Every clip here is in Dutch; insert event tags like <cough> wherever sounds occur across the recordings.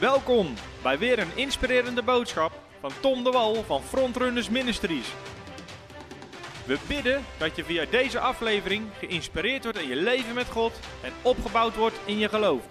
Welkom bij weer een inspirerende boodschap van Tom de Wal van Frontrunners Ministries. We bidden dat je via deze aflevering geïnspireerd wordt in je leven met God en opgebouwd wordt in je geloof.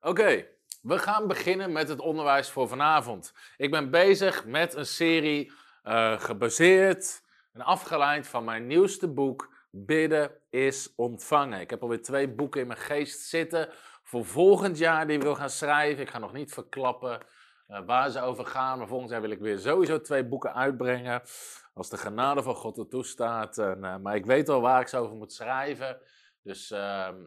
Oké, we gaan beginnen met het onderwijs voor vanavond. Ik ben bezig met een serie uh, gebaseerd en afgeleid van mijn nieuwste boek Bidden is ontvangen. Ik heb alweer twee boeken in mijn geest zitten voor volgend jaar die ik wil gaan schrijven. Ik ga nog niet verklappen uh, waar ze over gaan, maar volgend jaar wil ik weer sowieso twee boeken uitbrengen. Als de genade van God er toestaat. En, uh, maar ik weet al waar ik ze over moet schrijven. Dus ehm,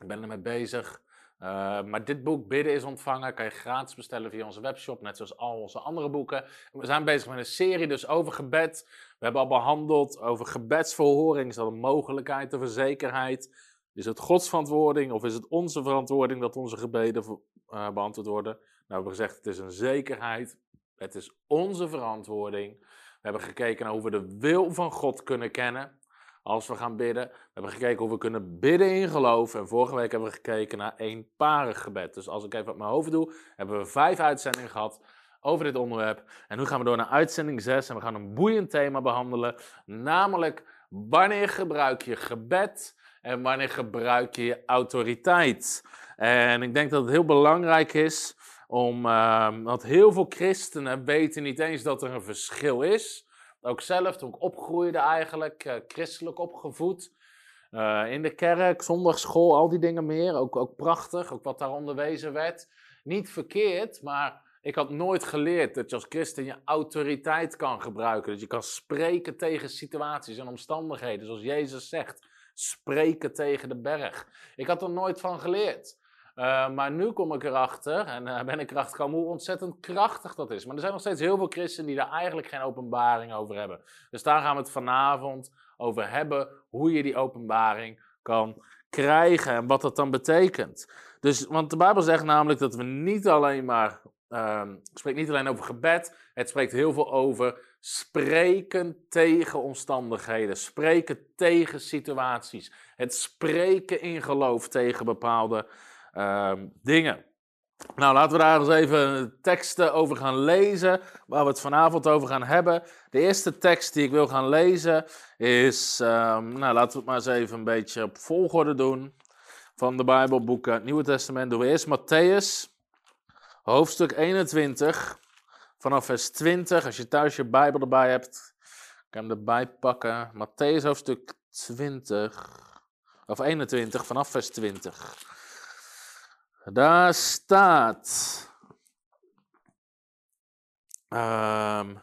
ik ben ermee bezig. Uh, maar dit boek, Bidden is ontvangen, kan je gratis bestellen via onze webshop, net zoals al onze andere boeken. We zijn bezig met een serie dus over gebed. We hebben al behandeld over gebedsverhoring. Is dat een mogelijkheid of een zekerheid? Is het Gods verantwoording of is het onze verantwoording dat onze gebeden uh, beantwoord worden? Nou, we hebben gezegd, het is een zekerheid. Het is onze verantwoording. We hebben gekeken naar hoe we de wil van God kunnen kennen als we gaan bidden. We hebben gekeken hoe we kunnen bidden in geloof. En vorige week hebben we gekeken naar eenparig gebed. Dus als ik even op mijn hoofd doe, hebben we vijf uitzendingen gehad over dit onderwerp. En nu gaan we door naar uitzending 6 en we gaan een boeiend thema behandelen. Namelijk, wanneer gebruik je gebed en wanneer gebruik je je autoriteit? En ik denk dat het heel belangrijk is om, uh, want heel veel christenen weten niet eens dat er een verschil is ook zelf, toen ik opgroeide eigenlijk, uh, christelijk opgevoed. Uh, in de kerk, zondagschool, al die dingen meer. Ook, ook prachtig, ook wat daar onderwezen werd. Niet verkeerd, maar ik had nooit geleerd dat je als christen je autoriteit kan gebruiken. Dat je kan spreken tegen situaties en omstandigheden, zoals Jezus zegt. Spreken tegen de berg. Ik had er nooit van geleerd. Uh, maar nu kom ik erachter, en uh, ben ik erachter gekomen, hoe ontzettend krachtig dat is. Maar er zijn nog steeds heel veel christenen die daar eigenlijk geen openbaring over hebben. Dus daar gaan we het vanavond over hebben, hoe je die openbaring kan krijgen en wat dat dan betekent. Dus, want de Bijbel zegt namelijk dat we niet alleen maar, uh, het spreekt niet alleen over gebed, het spreekt heel veel over spreken tegen omstandigheden, spreken tegen situaties, het spreken in geloof tegen bepaalde uh, dingen. Nou, laten we daar eens even teksten over gaan lezen, waar we het vanavond over gaan hebben. De eerste tekst die ik wil gaan lezen is, um, nou laten we het maar eens even een beetje op volgorde doen. Van de Bijbelboeken, Nieuwe Testament doen we eerst Matthäus, hoofdstuk 21, vanaf vers 20. Als je thuis je Bijbel erbij hebt, kan je hem erbij pakken. Matthäus hoofdstuk 20, of 21, vanaf vers 20. Daar staat. Um,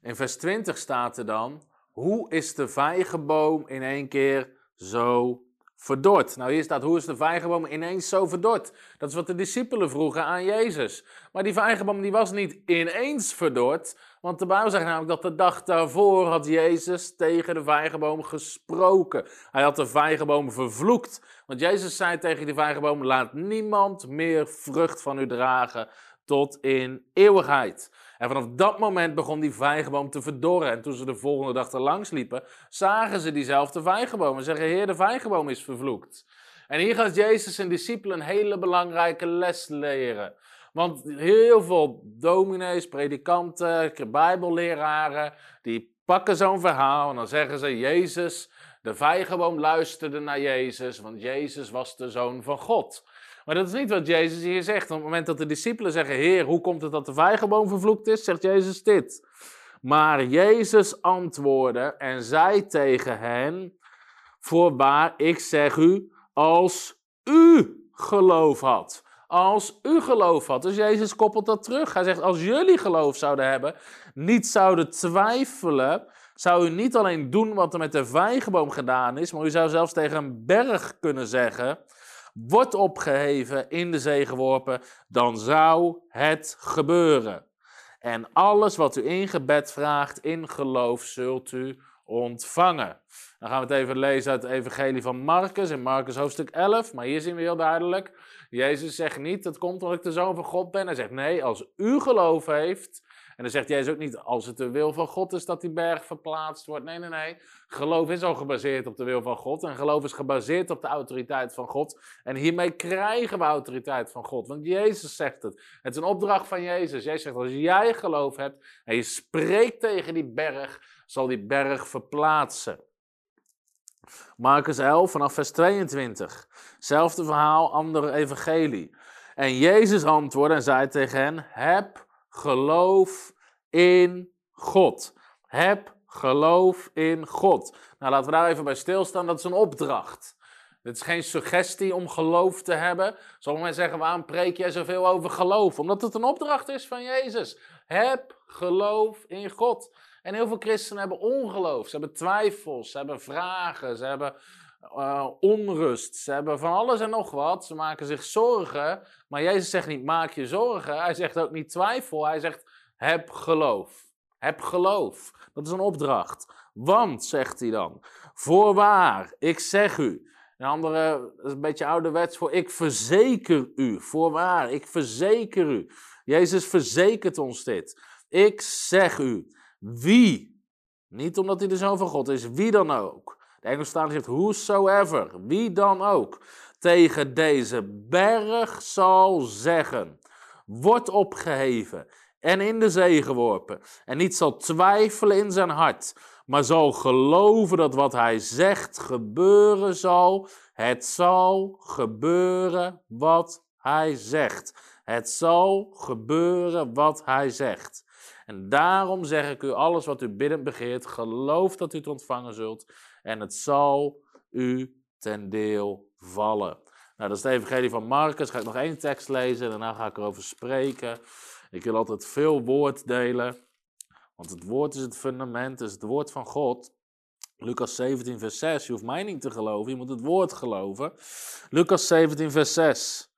in vers 20 staat er dan. Hoe is de vijgenboom in één keer zo verdord? Nou, hier staat: Hoe is de vijgenboom ineens zo verdord? Dat is wat de discipelen vroegen aan Jezus. Maar die vijgenboom die was niet ineens verdord. Want de Bijbel zegt namelijk dat de dag daarvoor had Jezus tegen de vijgenboom gesproken. Hij had de vijgenboom vervloekt. Want Jezus zei tegen die vijgenboom: Laat niemand meer vrucht van u dragen tot in eeuwigheid. En vanaf dat moment begon die vijgenboom te verdorren. En toen ze de volgende dag er langs liepen, zagen ze diezelfde vijgenboom en zeggen: Heer, de vijgenboom is vervloekt. En hier gaat Jezus zijn discipelen een hele belangrijke les leren. Want heel veel dominees, predikanten, bijbelleraren, die pakken zo'n verhaal en dan zeggen ze: Jezus, de vijgenboom luisterde naar Jezus, want Jezus was de zoon van God. Maar dat is niet wat Jezus hier zegt. Op het moment dat de discipelen zeggen: Heer, hoe komt het dat de vijgenboom vervloekt is? Zegt Jezus dit. Maar Jezus antwoordde en zei tegen hen: Voorwaar, ik zeg u, als u geloof had. Als u geloof had. Dus Jezus koppelt dat terug. Hij zegt: Als jullie geloof zouden hebben, niet zouden twijfelen, zou u niet alleen doen wat er met de vijgenboom gedaan is, maar u zou zelfs tegen een berg kunnen zeggen: wordt opgeheven, in de zee geworpen, dan zou het gebeuren. En alles wat u in gebed vraagt, in geloof, zult u ontvangen. Dan gaan we het even lezen uit het Evangelie van Marcus, in Marcus hoofdstuk 11. Maar hier zien we heel duidelijk: Jezus zegt niet, dat komt omdat ik de zoon van God ben. Hij zegt nee, als u geloof heeft En dan zegt Jezus ook niet, als het de wil van God is dat die berg verplaatst wordt. Nee, nee, nee. Geloof is al gebaseerd op de wil van God. En geloof is gebaseerd op de autoriteit van God. En hiermee krijgen we autoriteit van God. Want Jezus zegt het. Het is een opdracht van Jezus. Jezus zegt, als jij geloof hebt en je spreekt tegen die berg, zal die berg verplaatsen. Marcus 11 vanaf vers 22. Zelfde verhaal, andere evangelie. En Jezus antwoordde en zei tegen hen: Heb geloof in God. Heb geloof in God. Nou, laten we daar even bij stilstaan. Dat is een opdracht. Het is geen suggestie om geloof te hebben. Sommige mensen zeggen, waarom preek jij zoveel over geloof? Omdat het een opdracht is van Jezus. Heb geloof in God. En heel veel christenen hebben ongeloof. Ze hebben twijfels, ze hebben vragen, ze hebben uh, onrust. Ze hebben van alles en nog wat. Ze maken zich zorgen. Maar Jezus zegt niet maak je zorgen. Hij zegt ook niet twijfel. Hij zegt heb geloof. Heb geloof. Dat is een opdracht. Want, zegt hij dan, voorwaar, ik zeg u. Een andere, dat is een beetje ouderwets voor ik verzeker u. Voorwaar, ik verzeker u. Jezus verzekert ons dit. Ik zeg u, wie, niet omdat hij de zoon van God is, wie dan ook, de zegt whosoever, wie dan ook, tegen deze berg zal zeggen, wordt opgeheven en in de zee geworpen. En niet zal twijfelen in zijn hart, maar zal geloven dat wat hij zegt gebeuren zal. Het zal gebeuren wat hij zegt. Het zal gebeuren wat hij zegt. En daarom zeg ik u alles wat u biddend begeert, geloof dat u het ontvangen zult en het zal u ten deel vallen. Nou, dat is de evangelie van Marcus. Ga ik nog één tekst lezen en daarna ga ik erover spreken. Ik wil altijd veel woord delen, want het woord is het fundament, is het woord van God. Lucas 17, vers 6. Je hoeft mij niet te geloven, je moet het woord geloven. Lucas 17, vers 6.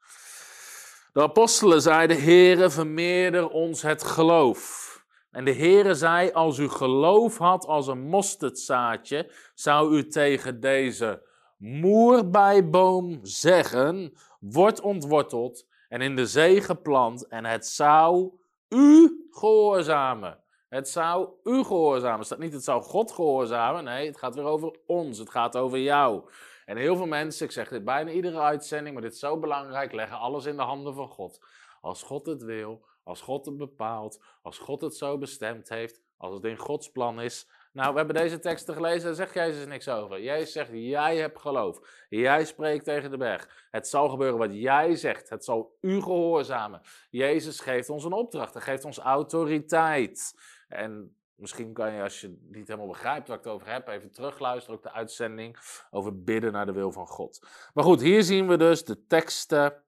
De apostelen zeiden: Heere, vermeerder ons het geloof. En de Heere zei, als u geloof had als een mosterdzaadje, zou u tegen deze moerbijboom zeggen, word ontworteld en in de zee geplant en het zou u gehoorzamen. Het zou u gehoorzamen. Het staat niet, het zou God gehoorzamen. Nee, het gaat weer over ons. Het gaat over jou. En heel veel mensen, ik zeg dit bijna iedere uitzending, maar dit is zo belangrijk, leggen alles in de handen van God. Als God het wil, als God het bepaalt, als God het zo bestemd heeft, als het in Gods plan is. Nou, we hebben deze teksten gelezen, daar zegt Jezus niks over. Jezus zegt, jij hebt geloof. Jij spreekt tegen de berg. Het zal gebeuren wat jij zegt. Het zal u gehoorzamen. Jezus geeft ons een opdracht. Hij geeft ons autoriteit. En misschien kan je, als je niet helemaal begrijpt waar ik het over heb, even terugluisteren. Ook de uitzending over bidden naar de wil van God. Maar goed, hier zien we dus de teksten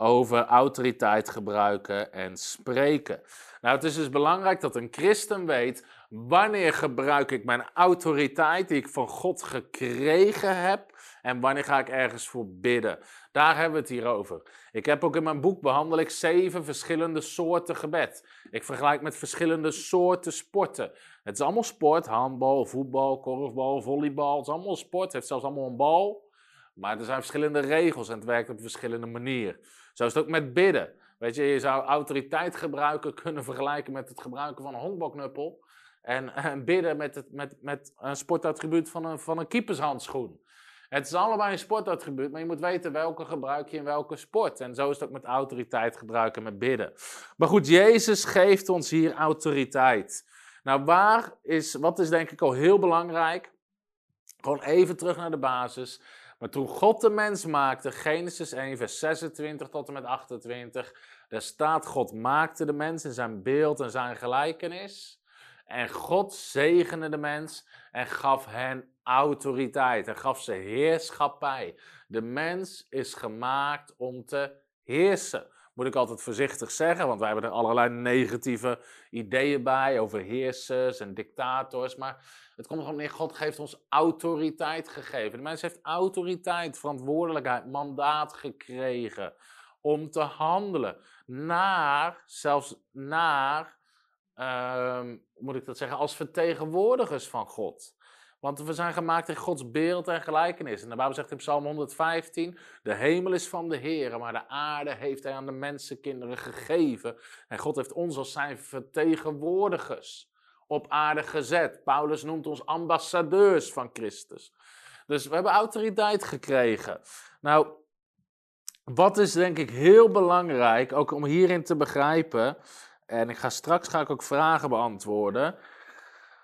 over autoriteit gebruiken en spreken. Nou, het is dus belangrijk dat een christen weet wanneer gebruik ik mijn autoriteit die ik van God gekregen heb en wanneer ga ik ergens voor bidden. Daar hebben we het hier over. Ik heb ook in mijn boek behandel ik zeven verschillende soorten gebed. Ik vergelijk met verschillende soorten sporten. Het is allemaal sport, handbal, voetbal, korfbal, volleybal. Het is allemaal sport, het heeft zelfs allemaal een bal. Maar er zijn verschillende regels en het werkt op verschillende manier. Zo is het ook met bidden. Weet je, je zou autoriteit gebruiken kunnen vergelijken met het gebruiken van een honkbalknuppel. En, <laughs> en bidden met, het, met, met een sportattribuut van een, van een keepershandschoen. Het is allebei een sportattribuut, maar je moet weten welke gebruik je in welke sport. En zo is het ook met autoriteit gebruiken met bidden. Maar goed, Jezus geeft ons hier autoriteit. Nou, waar is, wat is denk ik al heel belangrijk? Gewoon even terug naar de basis. Maar toen God de mens maakte, Genesis 1, vers 26 tot en met 28, daar staat: God maakte de mens in zijn beeld en zijn gelijkenis. En God zegende de mens en gaf hen autoriteit en gaf ze heerschappij. De mens is gemaakt om te heersen. Moet ik altijd voorzichtig zeggen, want wij hebben er allerlei negatieve ideeën bij over heersers en dictators. Maar het komt gewoon neer, God heeft ons autoriteit gegeven. De mens heeft autoriteit, verantwoordelijkheid, mandaat gekregen om te handelen. Naar, zelfs naar, uh, moet ik dat zeggen, als vertegenwoordigers van God. Want we zijn gemaakt in Gods beeld en gelijkenis. En de Bijbel zegt in Psalm 115: De hemel is van de Heer, maar de aarde heeft hij aan de mensenkinderen gegeven. En God heeft ons als zijn vertegenwoordigers op aarde gezet. Paulus noemt ons ambassadeurs van Christus. Dus we hebben autoriteit gekregen. Nou, wat is denk ik heel belangrijk, ook om hierin te begrijpen, en ik ga straks ga ik ook vragen beantwoorden.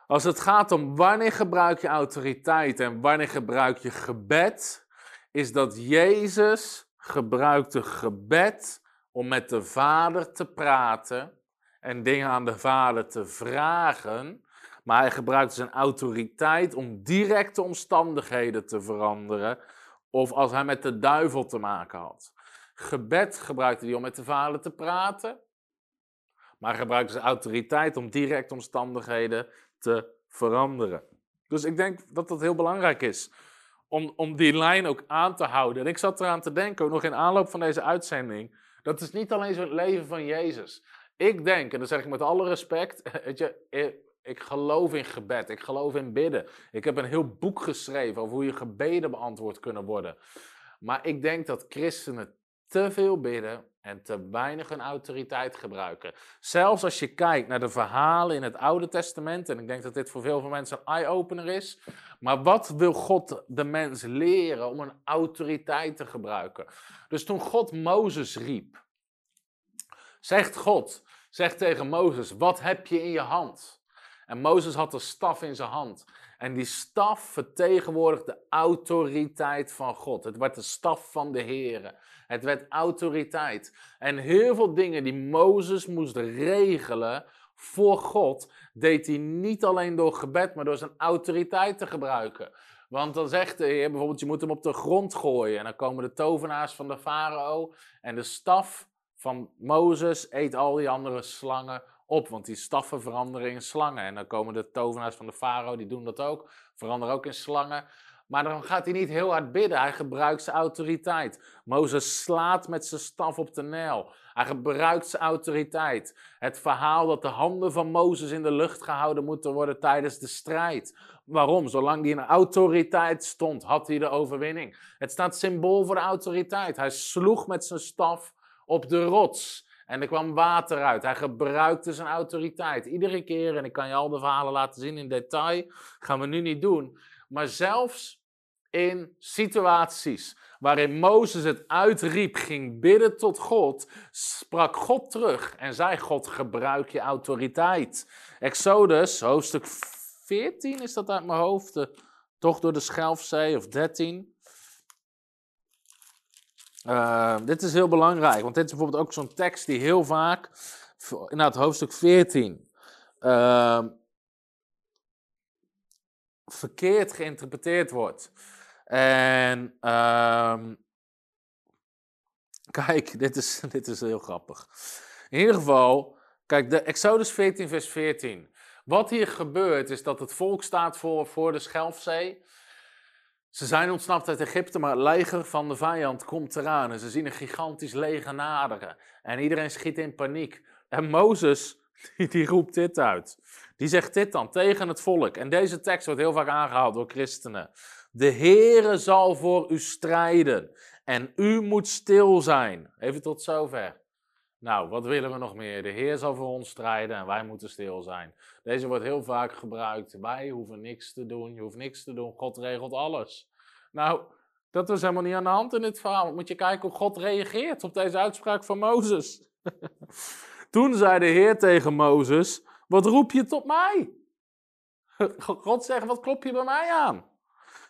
Als het gaat om wanneer gebruik je autoriteit en wanneer gebruik je gebed, is dat Jezus gebruikte gebed om met de Vader te praten en dingen aan de Vader te vragen. Maar hij gebruikte zijn autoriteit om directe omstandigheden te veranderen. Of als hij met de duivel te maken had. Gebed gebruikte hij om met de Vader te praten. Maar gebruikte zijn autoriteit om directe omstandigheden veranderen. Dus ik denk dat dat heel belangrijk is. Om, om die lijn ook aan te houden. En ik zat eraan te denken, ook nog in aanloop van deze uitzending. Dat is niet alleen zo het leven van Jezus. Ik denk, en dat zeg ik met alle respect, <laughs> weet je, ik geloof in gebed, ik geloof in bidden. Ik heb een heel boek geschreven over hoe je gebeden beantwoord kunnen worden. Maar ik denk dat christenen te veel bidden en te weinig hun autoriteit gebruiken. Zelfs als je kijkt naar de verhalen in het Oude Testament, en ik denk dat dit voor veel van mensen een eye-opener is. Maar wat wil God de mens leren om een autoriteit te gebruiken? Dus toen God Mozes riep, zegt God, zegt tegen Mozes, wat heb je in je hand? En Mozes had een staf in zijn hand. En die staf vertegenwoordigt de autoriteit van God. Het werd de staf van de Heer. Het werd autoriteit. En heel veel dingen die Mozes moest regelen voor God, deed hij niet alleen door gebed, maar door zijn autoriteit te gebruiken. Want dan zegt de Heer bijvoorbeeld, je moet hem op de grond gooien. En dan komen de tovenaars van de farao en de staf van Mozes eet al die andere slangen op. Want die staffen veranderen in slangen. En dan komen de tovenaars van de farao, die doen dat ook. Veranderen ook in slangen. Maar dan gaat hij niet heel hard bidden. Hij gebruikt zijn autoriteit. Mozes slaat met zijn staf op de Nijl. Hij gebruikt zijn autoriteit. Het verhaal dat de handen van Mozes in de lucht gehouden moeten worden tijdens de strijd. Waarom? Zolang hij in autoriteit stond, had hij de overwinning. Het staat symbool voor de autoriteit. Hij sloeg met zijn staf op de rots. En er kwam water uit. Hij gebruikte zijn autoriteit. Iedere keer, en ik kan je al de verhalen laten zien in detail, gaan we nu niet doen. Maar zelfs in situaties waarin Mozes het uitriep, ging bidden tot God, sprak God terug en zei: God, gebruik je autoriteit. Exodus, hoofdstuk 14 is dat uit mijn hoofd, toch door de Schelfzee, of 13. Uh, dit is heel belangrijk, want dit is bijvoorbeeld ook zo'n tekst die heel vaak, in het hoofdstuk 14, uh, ehm, verkeerd geïnterpreteerd wordt. En uh, <laughs> kijk, dit is, <laughs> dit is heel grappig. In ieder geval, kijk, de Exodus 14, vers 14. Wat hier gebeurt is dat het volk staat voor, voor de Schelfzee. Ze zijn ontsnapt uit Egypte, maar het leger van de vijand komt eraan. En ze zien een gigantisch leger naderen. En iedereen schiet in paniek. En Mozes, <laughs> die, die roept dit uit. Die zegt dit dan tegen het volk. En deze tekst wordt heel vaak aangehaald door christenen. De Heere zal voor u strijden. En u moet stil zijn. Even tot zover. Nou, wat willen we nog meer? De Heer zal voor ons strijden en wij moeten stil zijn. Deze wordt heel vaak gebruikt. Wij hoeven niks te doen, je hoeft niks te doen, God regelt alles. Nou, dat was helemaal niet aan de hand in dit verhaal. Moet je kijken hoe God reageert op deze uitspraak van Mozes. <laughs> Toen zei de Heer tegen Mozes: Wat roep je tot mij? God zegt: Wat klop je bij mij aan?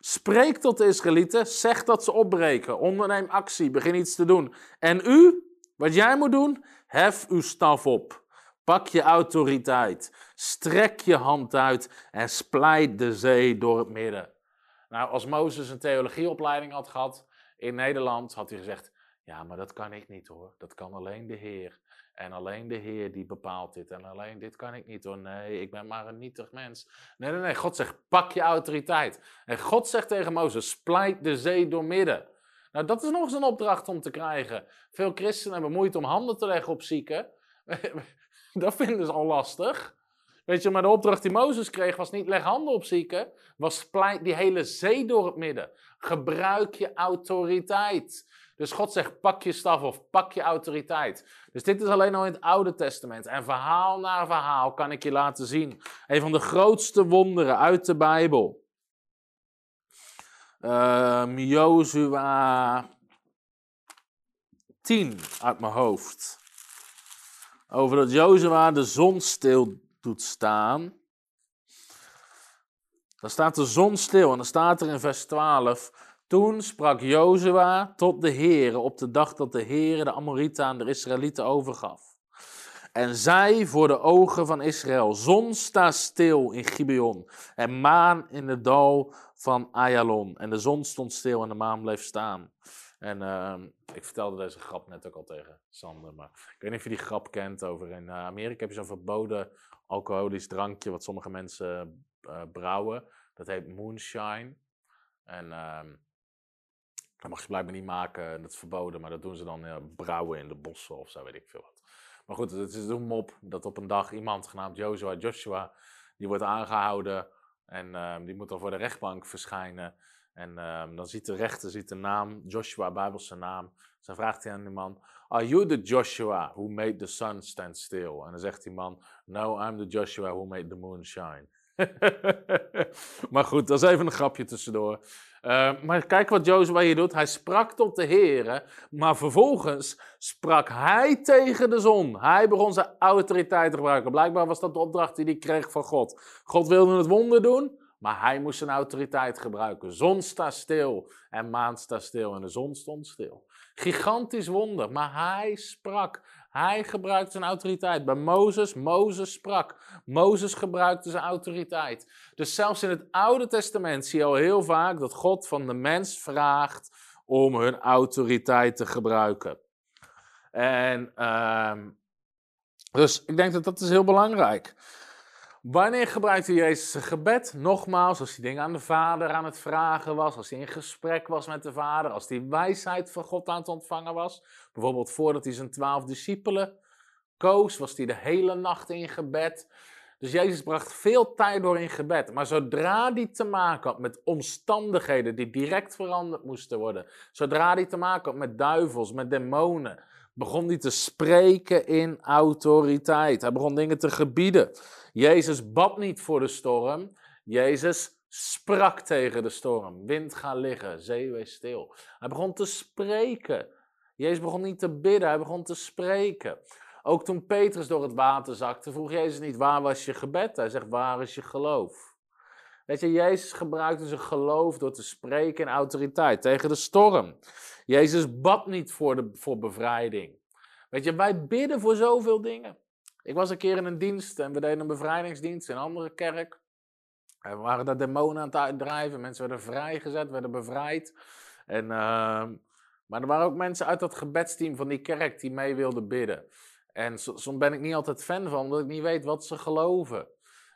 Spreek tot de Israëlieten, zeg dat ze opbreken, onderneem actie, begin iets te doen. En u, wat jij moet doen, hef uw staf op. Pak je autoriteit, strek je hand uit en splijt de zee door het midden. Nou, als Mozes een theologieopleiding had gehad in Nederland, had hij gezegd: Ja, maar dat kan ik niet hoor. Dat kan alleen de Heer. En alleen de Heer die bepaalt dit. En alleen dit kan ik niet hoor. Nee, ik ben maar een nietig mens. Nee, nee, nee. God zegt: pak je autoriteit. En God zegt tegen Mozes: splijt de zee door midden. Nou, dat is nog eens een opdracht om te krijgen. Veel christenen hebben moeite om handen te leggen op zieken. <laughs> dat vinden ze al lastig. Weet je, maar de opdracht die Mozes kreeg was niet leg handen op zieken, was pleit die hele zee door het midden. Gebruik je autoriteit. Dus God zegt pak je staf of pak je autoriteit. Dus dit is alleen al in het Oude Testament. En verhaal na verhaal kan ik je laten zien. Een van de grootste wonderen uit de Bijbel. Um, Jozua 10 uit mijn hoofd. Over dat Jozua de zon stil doet staan. Dan staat de zon stil en dan staat er in vers 12. Toen sprak Jozua tot de Heere op de dag dat de Heere de Amorieten aan de Israëlieten overgaf. En zij voor de ogen van Israël, zon sta stil in Gibeon en maan in de dal van Ayalon. En de zon stond stil en de maan bleef staan. En uh, ik vertelde deze grap net ook al tegen Sander, maar ik weet niet of je die grap kent over in eh, Amerika heb je zo'n verboden alcoholisch drankje wat sommige mensen uh, brouwen. Dat heet moonshine. En uh, dat mag je blijkbaar niet maken, dat is verboden, maar dat doen ze dan uh, brouwen in de bossen of zo, weet ik veel wat. Maar goed, het is een mop dat op een dag iemand genaamd Joshua, Joshua, die wordt aangehouden en ehm, die moet dan voor de rechtbank verschijnen. En um, dan ziet de rechter ziet de naam, Joshua, Bijbelse naam. Dus dan vraagt hij aan die man, are you the Joshua who made the sun stand still? En dan zegt die man, no, I'm the Joshua who made the moon shine. <laughs> maar goed, dat is even een grapje tussendoor. Uh, maar kijk wat Jozua hier doet. Hij sprak tot de Heer, maar vervolgens sprak hij tegen de zon. Hij begon zijn autoriteit te gebruiken. Blijkbaar was dat de opdracht die hij kreeg van God. God wilde het wonder doen, maar hij moest zijn autoriteit gebruiken. Zon staat stil en maan staat stil en de zon stond stil. Gigantisch wonder, maar hij sprak. Hij gebruikte zijn autoriteit. Bij Mozes, Mozes sprak. Mozes gebruikte zijn autoriteit. Dus zelfs in het Oude Testament zie je al heel vaak dat God van de mens vraagt om hun autoriteit te gebruiken. En uh, dus ik denk dat dat is heel belangrijk. Wanneer gebruikte Jezus gebed? Nogmaals, als hij dingen aan de Vader aan het vragen was, als hij in gesprek was met de Vader, als hij wijsheid van God aan het ontvangen was. Bijvoorbeeld voordat hij zijn twaalf discipelen koos, was hij de hele nacht in gebed. Dus Jezus bracht veel tijd door in gebed. Maar zodra hij te maken had met omstandigheden die direct veranderd moesten worden, zodra hij te maken had met duivels, met demonen, begon hij te spreken in autoriteit. Hij begon dingen te gebieden. Jezus bad niet voor de storm. Jezus sprak tegen de storm. Wind ga liggen, zee wees stil. Hij begon te spreken. Jezus begon niet te bidden, hij begon te spreken. Ook toen Petrus door het water zakte, vroeg Jezus niet waar was je gebed. Hij zegt waar is je geloof. Weet je, Jezus gebruikte zijn geloof door te spreken in autoriteit tegen de storm. Jezus bad niet voor, de, voor bevrijding. Weet je, wij bidden voor zoveel dingen. Ik was een keer in een dienst en we deden een bevrijdingsdienst in een andere kerk. En we waren daar demonen aan het uitdrijven. Mensen werden vrijgezet, werden bevrijd. En, uh, maar er waren ook mensen uit dat gebedsteam van die kerk die mee wilden bidden. En soms ben ik niet altijd fan van, omdat ik niet weet wat ze geloven.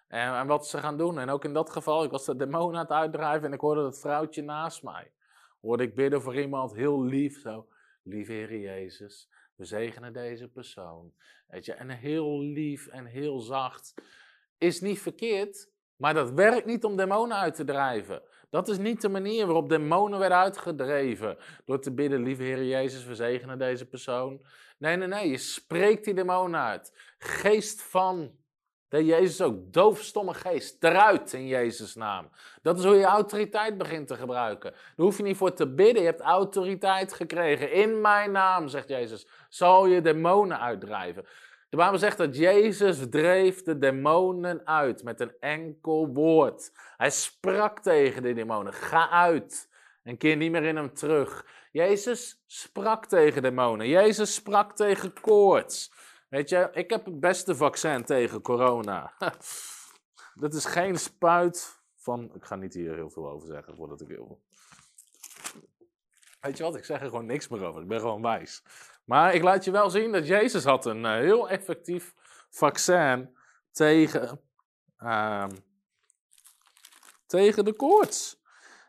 En, en, wat ze gaan doen. En ook in dat geval, ik was de demonen aan het uitdrijven en ik hoorde dat vrouwtje naast mij. Hoorde ik bidden voor iemand heel lief, zo. Lieve Heer Jezus, we zegenen deze persoon. Weet je, en heel lief en heel zacht. Is niet verkeerd, maar dat werkt niet om demonen uit te drijven. Dat is niet de manier waarop demonen werden uitgedreven. Door te bidden, lieve Heer Jezus, we zegenen deze persoon. Nee, nee, nee, je spreekt die demonen uit. Geest van de Jezus ook. Doofstomme geest. Eruit in Jezus' naam. Dat is hoe je autoriteit begint te gebruiken. Daar hoef je niet voor te bidden. Je hebt autoriteit gekregen. In mijn naam, zegt Jezus, zal je demonen uitdrijven. De Bijbel zegt dat Jezus dreef de demonen uit met een enkel woord. Hij sprak tegen de demonen. Ga uit. En keer niet meer in hem terug. Jezus sprak tegen demonen. Jezus sprak tegen koorts. Weet je, ik heb het beste vaccin tegen corona. <laughs> Dat is geen spuit van. Ik ga niet hier heel veel over zeggen voordat ik heel. Weet je wat, ik zeg er gewoon niks meer over. Ik ben gewoon wijs. Maar ik laat je wel zien dat Jezus had een uh, heel effectief vaccin tegen, uh, tegen de koorts.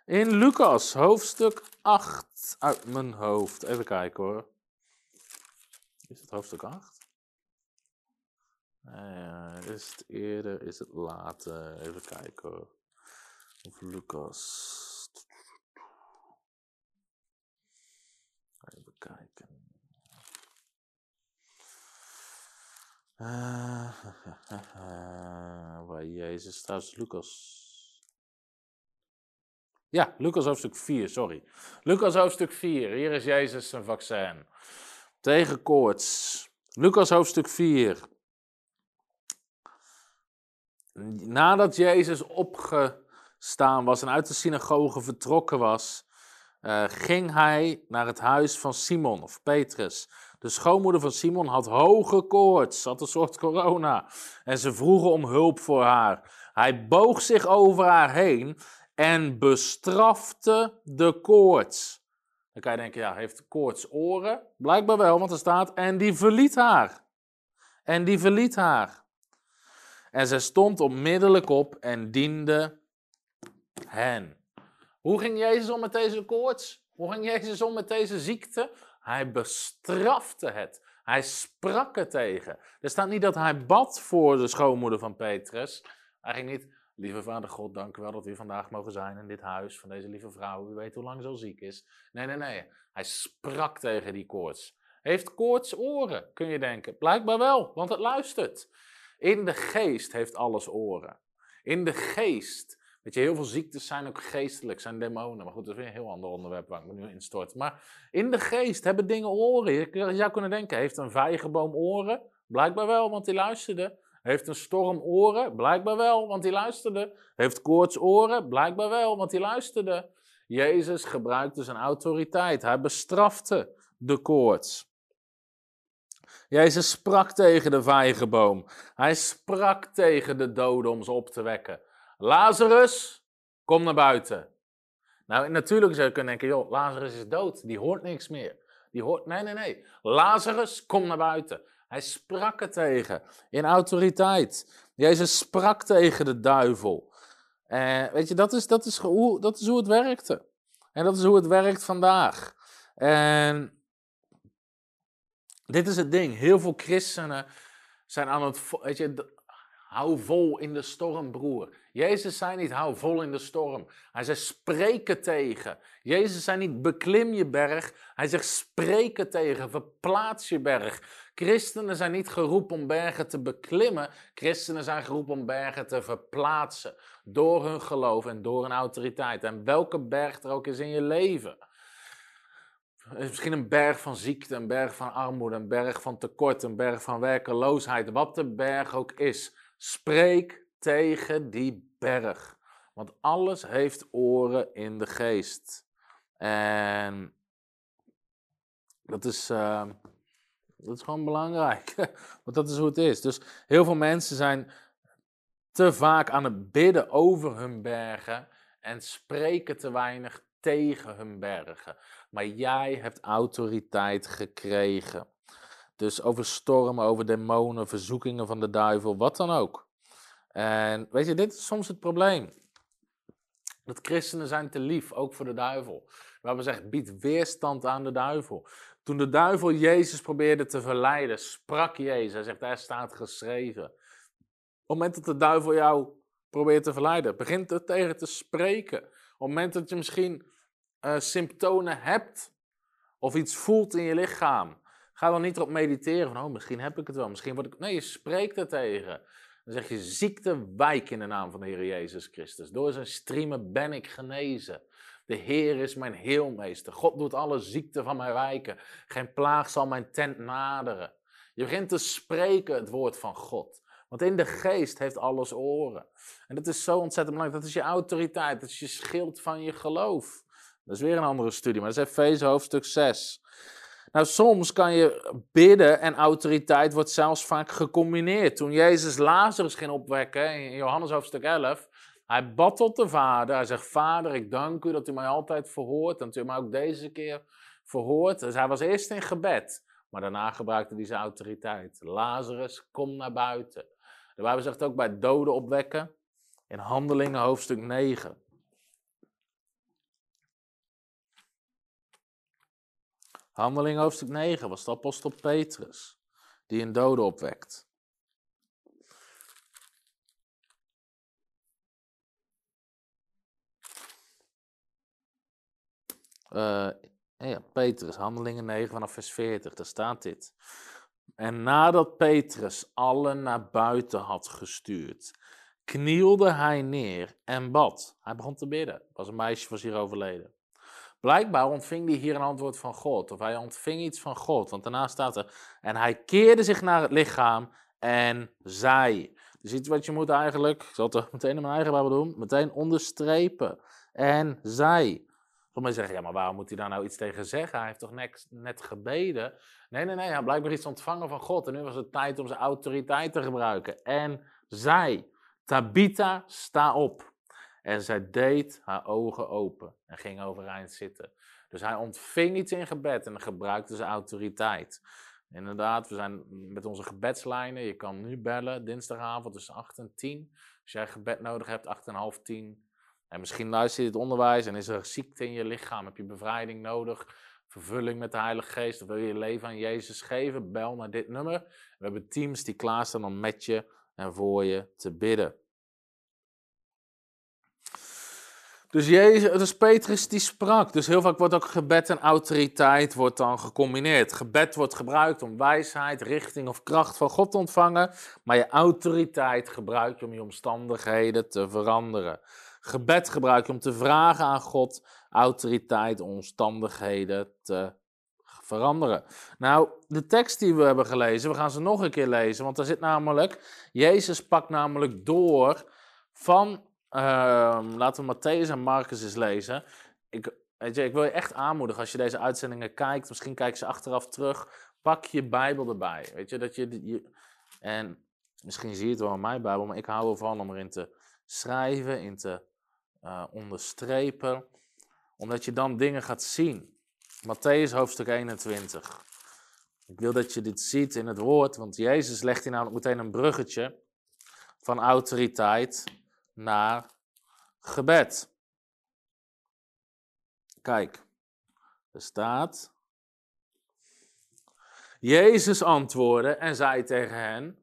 In Lucas, hoofdstuk 8 uit mijn hoofd. Even kijken hoor. Is het hoofdstuk 8? Uh, is het eerder, is het later? Even kijken. Of Lucas. Even kijken. Uh, <laughs> waar Jezus staat, Lucas. Ja, Lucas hoofdstuk 4, sorry. Lucas hoofdstuk 4, hier is Jezus zijn vaccin. Tegen koorts. Lucas hoofdstuk 4. Nadat Jezus opgestaan was en uit de synagoge vertrokken was, uh, ging hij naar het huis van Simon of Petrus. De schoonmoeder van Simon had hoge koorts, had een soort corona. En ze vroegen om hulp voor haar. Hij boog zich over haar heen en bestrafte de koorts. Dan kan je denken, ja, heeft koorts oren? Blijkbaar wel, want er staat, en die verliet haar. En die verliet haar. En zij stond onmiddellijk op en diende hen. Hoe ging Jezus om met deze koorts? Hoe ging Jezus om met deze ziekte? Hij bestrafte het. Hij sprak het tegen. Er staat niet dat hij bad voor de schoonmoeder van Petrus. Ging niet, lieve vader God, dank u wel dat u vandaag mogen zijn in dit huis van deze lieve vrouw. U weet hoe lang ze al ziek is. Nee, nee, nee. Hij sprak tegen die koorts. Heeft koorts oren, kun je denken? Blijkbaar wel, want het luistert. In de geest heeft alles oren. In de geest Weet je, heel veel ziektes zijn ook geestelijk, zijn demonen. Maar goed, dat is weer een heel ander onderwerp waar ik me nu instort. Maar in de geest hebben dingen oren. Je zou kunnen denken, heeft een vijgenboom oren? Blijkbaar wel, want die luisterde. Heeft een storm oren? Blijkbaar wel, want die luisterde. Heeft koorts oren? Blijkbaar wel, want die luisterde. Jezus gebruikte zijn autoriteit. Hij bestrafte de koorts. Jezus sprak tegen de vijgenboom. Hij sprak tegen de doden om ze op te wekken. Lazarus, kom naar buiten. Nou, natuurlijk zou je kunnen denken, joh, Lazarus is dood, die hoort niks meer. Die hoort, nee, nee, nee. Lazarus, kom naar buiten. Hij sprak er tegen, in autoriteit. Jezus sprak tegen de duivel. En weet je, dat is, dat, is hoe, dat is hoe het werkte. En dat is hoe het werkt vandaag. En dit is het ding. Heel veel christenen zijn aan het. Weet je, hou vol in de storm, broer. Jezus zei niet, hou vol in de storm. Hij zei, spreek het tegen. Jezus zei niet, beklim je berg. Hij zegt, spreek het tegen, verplaats je berg. Christenen zijn niet geroepen om bergen te beklimmen. Christenen zijn geroepen om bergen te verplaatsen. Door hun geloof en door hun autoriteit. En welke berg er ook is in je leven. Misschien een berg van ziekte, een berg van armoede, een berg van tekort, een berg van werkeloosheid. Wat de berg ook is. Spreek tegen die berg. Want alles heeft oren in de geest. En dat is, uh, dat is gewoon belangrijk. <laughs> Want dat is hoe het is. Dus heel veel mensen zijn te vaak aan het bidden over hun bergen en spreken te weinig tegen hun bergen. Maar jij hebt autoriteit gekregen. Dus over stormen, over demonen, verzoekingen van de duivel, wat dan ook. En weet je, dit is soms het probleem. Dat christenen zijn te lief, ook voor de duivel. Waar we zeggen, bied weerstand aan de duivel. Toen de duivel Jezus probeerde te verleiden, sprak Jezus. Hij zegt, daar staat geschreven. Op het moment dat de duivel jou probeert te verleiden, begint er tegen te spreken. Op het moment dat je misschien uh, symptomen hebt of iets voelt in je lichaam, ga dan niet erop mediteren van, oh, misschien heb ik het wel, misschien word ik... Nee, je spreekt er tegen. Dan zeg je, ziekte wijk in de naam van de Heer Jezus Christus. Door zijn striemen ben ik genezen. De Heer is mijn heelmeester. God doet alle ziekte van mij wijken. Geen plaag zal mijn tent naderen. Je begint te spreken het woord van God. Want in de geest heeft alles oren. En dat is zo ontzettend belangrijk. Dat is je autoriteit. Dat is je schild van je geloof. Dat is weer een andere studie, maar dat is Efeze hoofdstuk 6. Nou, soms kan je bidden en autoriteit wordt zelfs vaak gecombineerd. Toen Jezus Lazarus ging opwekken in Johannes hoofdstuk 11, hij bad tot de Vader. Hij zegt: Vader, ik dank u dat u mij altijd verhoort en dat u mij ook deze keer verhoort. Dus hij was eerst in gebed, maar daarna gebruikte hij zijn autoriteit. Lazarus, kom naar buiten. De Bijbel zegt ook bij doden opwekken in Handelingen hoofdstuk 9. Handeling hoofdstuk 9 was de apostel Petrus, die een dode opwekt. Eh, ja, Petrus, Handelingen 9 vanaf vers 40, daar staat dit. En nadat Petrus allen naar buiten had gestuurd, knielde hij neer en bad. Hij begon te bidden. Was een meisje was hier overleden. Blijkbaar ontving hij hier een antwoord van God, of hij ontving iets van God. Want daarna staat er, en hij keerde zich naar het lichaam en zei. Dus iets wat je moet eigenlijk, ik zal het meteen in mijn eigen Bijbel doen, meteen onderstrepen. En zei. Sommigen zeggen, ja, maar waarom moet hij daar nou iets tegen zeggen? Hij heeft toch net, net gebeden? Nee, nee, nee, hij had blijkbaar iets ontvangen van God. En nu was het tijd om zijn autoriteit te gebruiken. En zij, Tabitha, sta op. En zij deed haar ogen open en ging overeind zitten. Dus hij ontving iets in gebed en gebruikte zijn autoriteit. Inderdaad, we zijn met onze gebedslijnen. Je kan nu bellen, dinsdagavond tussen 8 en 10. Als jij gebed nodig hebt, 8 en half 10. En misschien luister je het onderwijs en is er ziekte in je lichaam. Heb je bevrijding nodig? Vervulling met de Heilige Geest? Of wil je je leven aan Jezus geven? Bel naar dit nummer. We hebben teams die klaarstaan om met je en voor je te bidden. Dus, Jezus, dus Petrus die sprak. Dus heel vaak wordt ook gebed en autoriteit wordt dan gecombineerd. Gebed wordt gebruikt om wijsheid, richting of kracht van God te ontvangen. Maar je autoriteit gebruik je om je omstandigheden te veranderen. Gebed gebruik je om te vragen aan God autoriteit, omstandigheden te veranderen. Nou, de tekst die we hebben gelezen, we gaan ze nog een keer lezen. Want daar zit namelijk, Jezus pakt namelijk door van laten we Matthäus en Marcus eens lezen. Ik, weet je, ik wil je echt aanmoedigen als je deze uitzendingen kijkt. Misschien kijk ze achteraf terug. Pak je Bijbel erbij. Weet je, dat je, je en misschien zie je het wel in mijn Bijbel, maar ik hou ervan om erin te schrijven, in te uh, onderstrepen. Omdat je dan dingen gaat zien. Matthäus hoofdstuk 21. Ik wil dat je dit ziet in het woord, want Jezus legt hier namelijk meteen een bruggetje van autoriteit naar gebed. Kijk, er staat. Jezus antwoordde en zei tegen hen: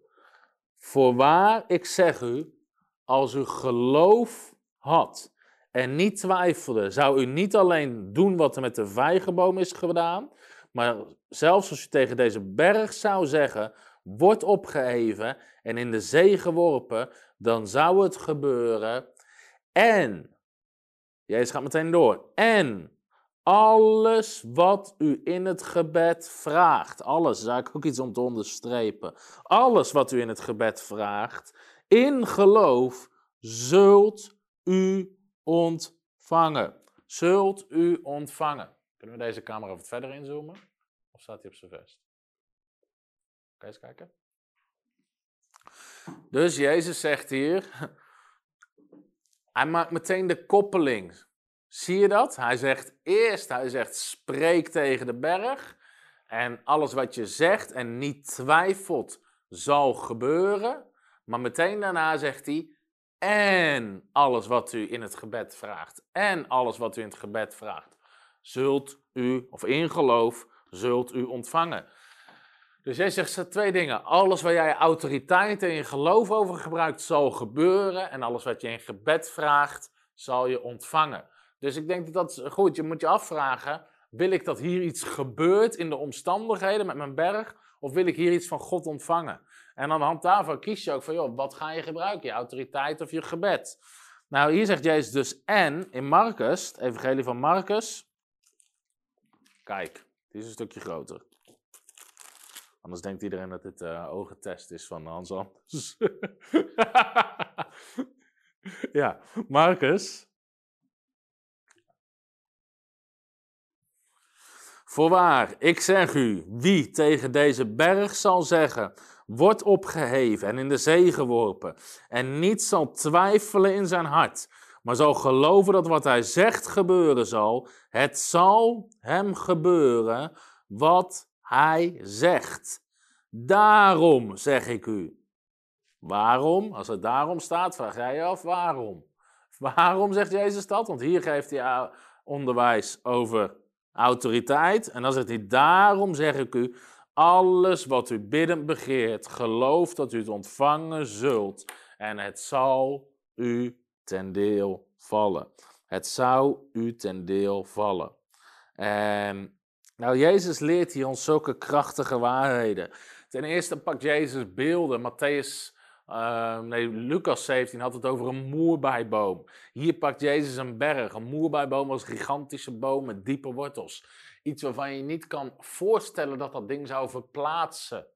Voorwaar, ik zeg u, als u geloof had en niet twijfelde, zou u niet alleen doen wat er met de vijgenboom is gedaan, maar zelfs als u tegen deze berg zou zeggen: wordt opgeheven en in de zee geworpen, dan zou het gebeuren. En, Jezus gaat meteen door, en alles wat u in het gebed vraagt, alles, is eigenlijk ook iets om te onderstrepen, alles wat u in het gebed vraagt, in geloof, zult u ontvangen. Zult u ontvangen. Kunnen we deze camera wat verder inzoomen? Of staat hij op zijn vest? Kan eens kijken? Dus Jezus zegt hier, hij maakt meteen de koppeling. Zie je dat? Hij zegt eerst, hij zegt spreek tegen de berg. En alles wat je zegt en niet twijfelt zal gebeuren. Maar meteen daarna zegt hij, en alles wat u in het gebed vraagt. En alles wat u in het gebed vraagt. Zult u, of in geloof, zult u ontvangen. Dus jij zegt twee dingen. Alles waar jij autoriteit en je geloof over gebruikt, zal gebeuren. En alles wat je in gebed vraagt, zal je ontvangen. Dus ik denk dat dat goed. Je moet je afvragen: wil ik dat hier iets gebeurt in de omstandigheden met mijn berg? Of wil ik hier iets van God ontvangen? En aan de hand daarvan kies je ook van, joh, wat ga je gebruiken? Je autoriteit of je gebed? Nou, hier zegt Jezus dus en in Marcus, het evangelie van Marcus. Kijk, die is een stukje groter. Anders denkt iedereen dat dit uh, ogentest is van Hans Anders. <laughs> ja, Marcus. Voorwaar, ik zeg u, wie tegen deze berg zal zeggen, wordt opgeheven en in de zee geworpen, en niet zal twijfelen in zijn hart, maar zal geloven dat wat hij zegt gebeuren zal, het zal hem gebeuren wat hij zegt. Daarom zeg ik u. Waarom? Als het daarom staat, vraag jij je af waarom. <laughs> Waarom zegt Jezus dat? Want hier geeft hij onderwijs over autoriteit. En dan zegt hij, daarom zeg ik u, alles wat u biddend begeert, geloof dat u het ontvangen zult. En het zal u ten deel vallen. Het zou u ten deel vallen. En nou, Jezus leert hier ons zulke krachtige waarheden. Ten eerste pakt Jezus beelden. Matthäus, uh, nee, Lucas 17 had het over een moerbijboom. Hier pakt Jezus een berg. Een moerbijboom was een gigantische boom met diepe wortels. Iets waarvan je niet kan voorstellen dat dat ding zou verplaatsen.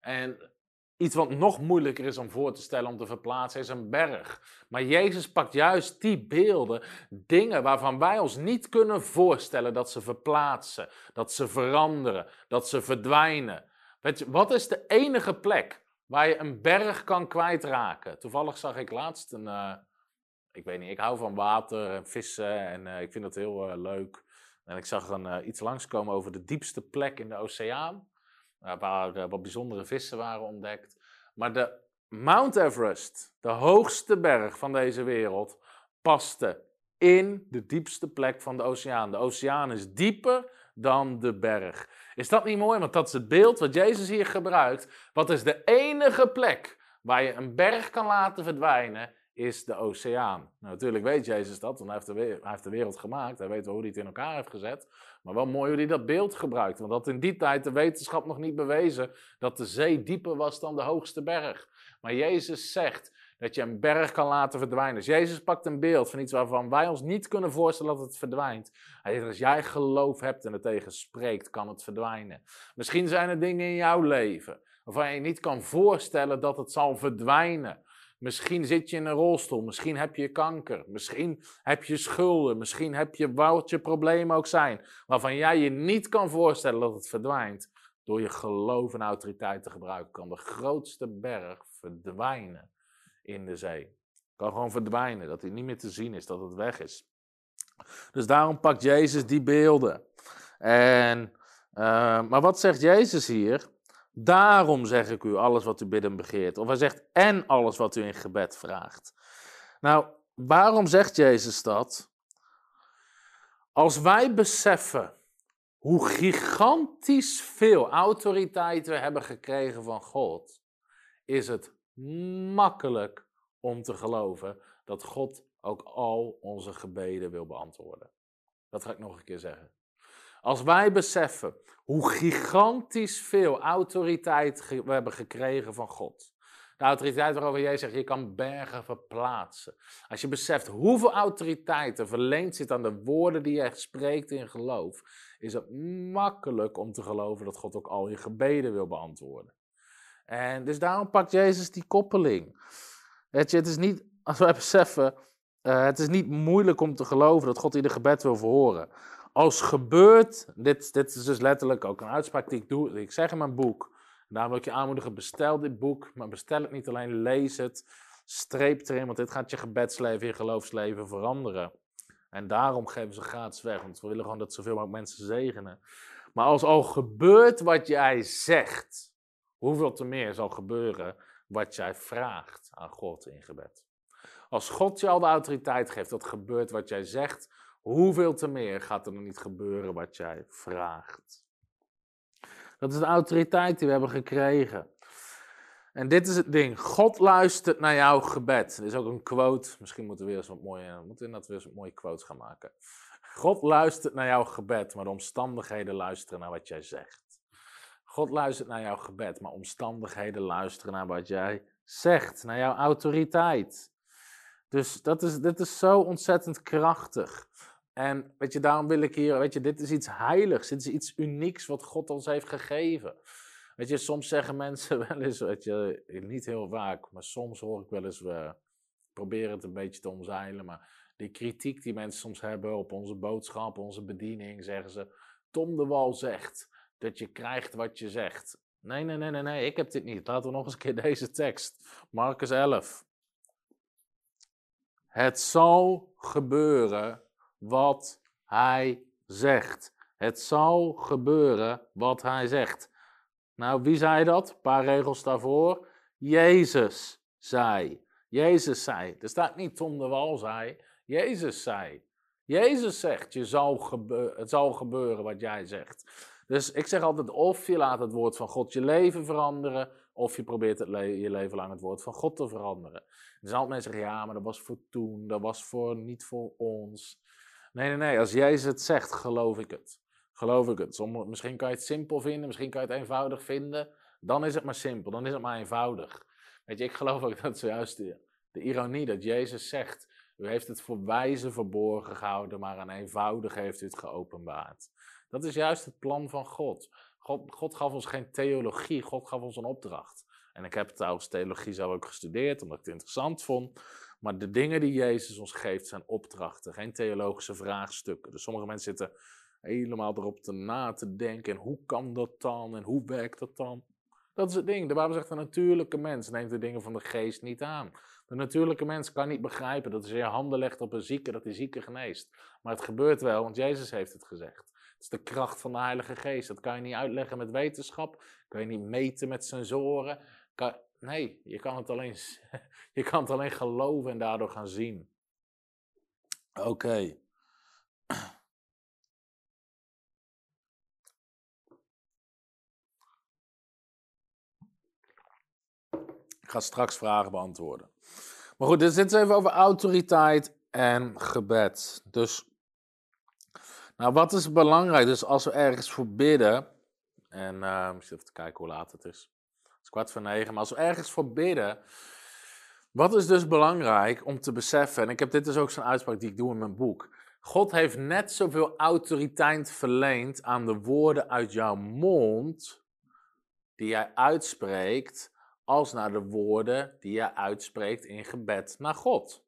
En Iets wat nog moeilijker is om voor te stellen, om te verplaatsen, is een berg. Maar Jezus pakt juist die beelden, dingen waarvan wij ons niet kunnen voorstellen dat ze verplaatsen, dat ze veranderen, dat ze verdwijnen. Weet je, wat is de enige plek waar je een berg kan kwijtraken? Toevallig zag ik laatst een, uh, ik weet niet, ik hou van water en vissen en uh, ik vind dat heel uh, leuk. En ik zag een, iets langskomen over de diepste plek in de oceaan waar uh, wat bijzondere vissen waren ontdekt. Maar de Mount Everest, de hoogste berg van deze wereld, paste in de diepste plek van de oceaan. De oceaan is dieper dan de berg. Is dat niet mooi? Want dat is het beeld wat Jezus hier gebruikt. Wat is de enige plek waar je een berg kan laten verdwijnen? Is de oceaan. Nou, natuurlijk weet Jezus dat, want hij heeft, de wereld, hij de wereld gemaakt. Hij weet hoe hij het in elkaar heeft gezet. Maar wel mooi hoe hij dat beeld gebruikt. Want dat in die tijd de wetenschap nog niet bewezen dat de zee dieper was dan de hoogste berg. Maar Jezus zegt dat je een berg kan laten verdwijnen. Dus Jezus pakt een beeld van iets waarvan wij ons niet kunnen voorstellen dat het verdwijnt. Hij zegt, als jij geloof hebt en het tegen spreekt, kan het verdwijnen. Misschien zijn er dingen in jouw leven waarvan je niet kan voorstellen dat het zal verdwijnen. Misschien zit je in een rolstoel, misschien heb je kanker, misschien heb je schulden, misschien heb je wat je problemen ook zijn, waarvan jij je niet kan voorstellen dat het verdwijnt. Door je geloof en autoriteit te gebruiken, kan de grootste berg verdwijnen in de zee. Kan gewoon verdwijnen, dat hij niet meer te zien is, dat het weg is. Dus daarom pakt Jezus die beelden. En, uh, maar wat zegt Jezus hier? Daarom zeg ik u alles wat u bidden begeert. Of hij zegt en alles wat u in gebed vraagt. Nou, waarom zegt Jezus dat? Als wij beseffen hoe gigantisch veel autoriteit we hebben gekregen van God, is het makkelijk om te geloven dat God ook al onze gebeden wil beantwoorden. Dat ga ik nog een keer zeggen. Als wij beseffen hoe gigantisch veel autoriteit we hebben gekregen van God. De autoriteit waarover jij zegt, je kan bergen verplaatsen. Als je beseft hoeveel autoriteit er verleend zit aan de woorden die je spreekt in geloof, is het makkelijk om te geloven dat God ook al je gebeden wil beantwoorden. En dus daarom pakt Jezus die koppeling. Weet je, het is niet, als wij beseffen, uh, het is niet moeilijk om te geloven dat God ieder gebed wil verhoren als gebeurt, dit, dit is dus letterlijk ook een uitspraak die ik doe, die ik zeg in mijn boek. Daar wil ik je aanmoedigen, bestel dit boek, maar bestel het niet alleen, lees het, streep erin, want dit gaat je gebedsleven, je geloofsleven veranderen. En daarom geven ze gratis weg, want we willen gewoon dat zoveel mogelijk mensen zegenen. Maar als al gebeurt wat jij zegt, hoeveel te meer zal gebeuren wat jij vraagt aan God in gebed. Als God je al de autoriteit geeft, dat gebeurt wat jij zegt, Hoeveel te meer gaat er nog niet gebeuren wat jij vraagt? Dat is de autoriteit die we hebben gekregen. En dit is het ding. God luistert naar jouw gebed. Er is ook een quote. Misschien moeten we weer eens wat mooie, moeten we weer eens mooie quotes gaan maken. God luistert naar jouw gebed, maar de omstandigheden luisteren naar wat jij zegt. God luistert naar jouw gebed, maar omstandigheden luisteren naar wat jij zegt, naar jouw autoriteit. Dus dat is, dit is zo ontzettend krachtig. En weet je, daarom wil ik hier, weet je, dit is iets heiligs, dit is iets unieks wat God ons heeft gegeven. Weet je, soms zeggen mensen <laughs> wel eens, weet je, niet heel vaak, maar soms hoor ik wel eens, we proberen het een beetje te omzeilen, maar die kritiek die mensen soms hebben op onze boodschap, onze bediening, zeggen ze, Tom de Wal zegt dat je krijgt wat je zegt. Nee, nee, nee, nee, nee, ik heb dit niet. Laten we nog eens een keer <laughs> deze tekst. Marcus 11. Het zal gebeuren wat hij zegt. Het zal gebeuren wat hij zegt. Nou, wie zei dat? Een paar regels daarvoor. Jezus zei. Jezus zei. Er staat niet Tom de Wal zei. Jezus zei. Jezus zegt, je zal het zal gebeuren wat jij zegt. Dus ik zeg altijd, of je laat het woord van God je leven veranderen, of je probeert je leven lang het woord van God te veranderen. Er zijn altijd mensen zeggen, ja, maar dat was voor toen, dat was voor, niet voor ons. Nee, nee, nee. Als Jezus het zegt, geloof ik het. Geloof ik het. Misschien kan je het simpel vinden, misschien kan je het eenvoudig vinden. Dan is het maar simpel, dan is het maar eenvoudig. Weet je, ik geloof ook <laughs> dat zojuist de, de ironie dat Jezus zegt: U heeft het voor wijze verborgen gehouden, maar aan eenvoudig heeft u het geopenbaard. Dat is juist het plan van God. God, God gaf ons geen theologie, God gaf ons een opdracht. En ik heb trouwens theologie zelf ook gestudeerd, omdat ik het interessant vond. Maar de dingen die Jezus ons geeft zijn opdrachten, geen theologische vraagstukken. Dus sommige mensen zitten helemaal erop te na te denken. En hoe kan dat dan? En hoe werkt dat dan? Dat is het ding. De Bijbel zegt, de natuurlijke mens neemt de dingen van de geest niet aan. De natuurlijke mens kan niet begrijpen dat als je je handen legt op een zieke, dat die zieke geneest. Maar het gebeurt wel, want Jezus heeft het gezegd. Het is de kracht van de Heilige Geest. Dat kan je niet uitleggen met wetenschap. Kan je niet meten met sensoren. Kan... Nee, je kan, het alleen, <laughs> je kan het alleen geloven en daardoor gaan zien. Oké. <clears throat> Ik ga straks vragen beantwoorden. Maar goed, dit is even over autoriteit en gebed. Dus, nou, wat is belangrijk? Dus als we ergens voor bidden, en uh, ik zit even te kijken hoe laat het is. Is kwart voor negen, maar als we ergens voor bidden, wat is dus belangrijk om te beseffen, en ik heb dit dus ook zo'n uitspraak die ik doe in mijn boek. God heeft net zoveel autoriteit verleend aan de woorden uit jouw mond, die jij uitspreekt, als naar de woorden die je uitspreekt in gebed naar God.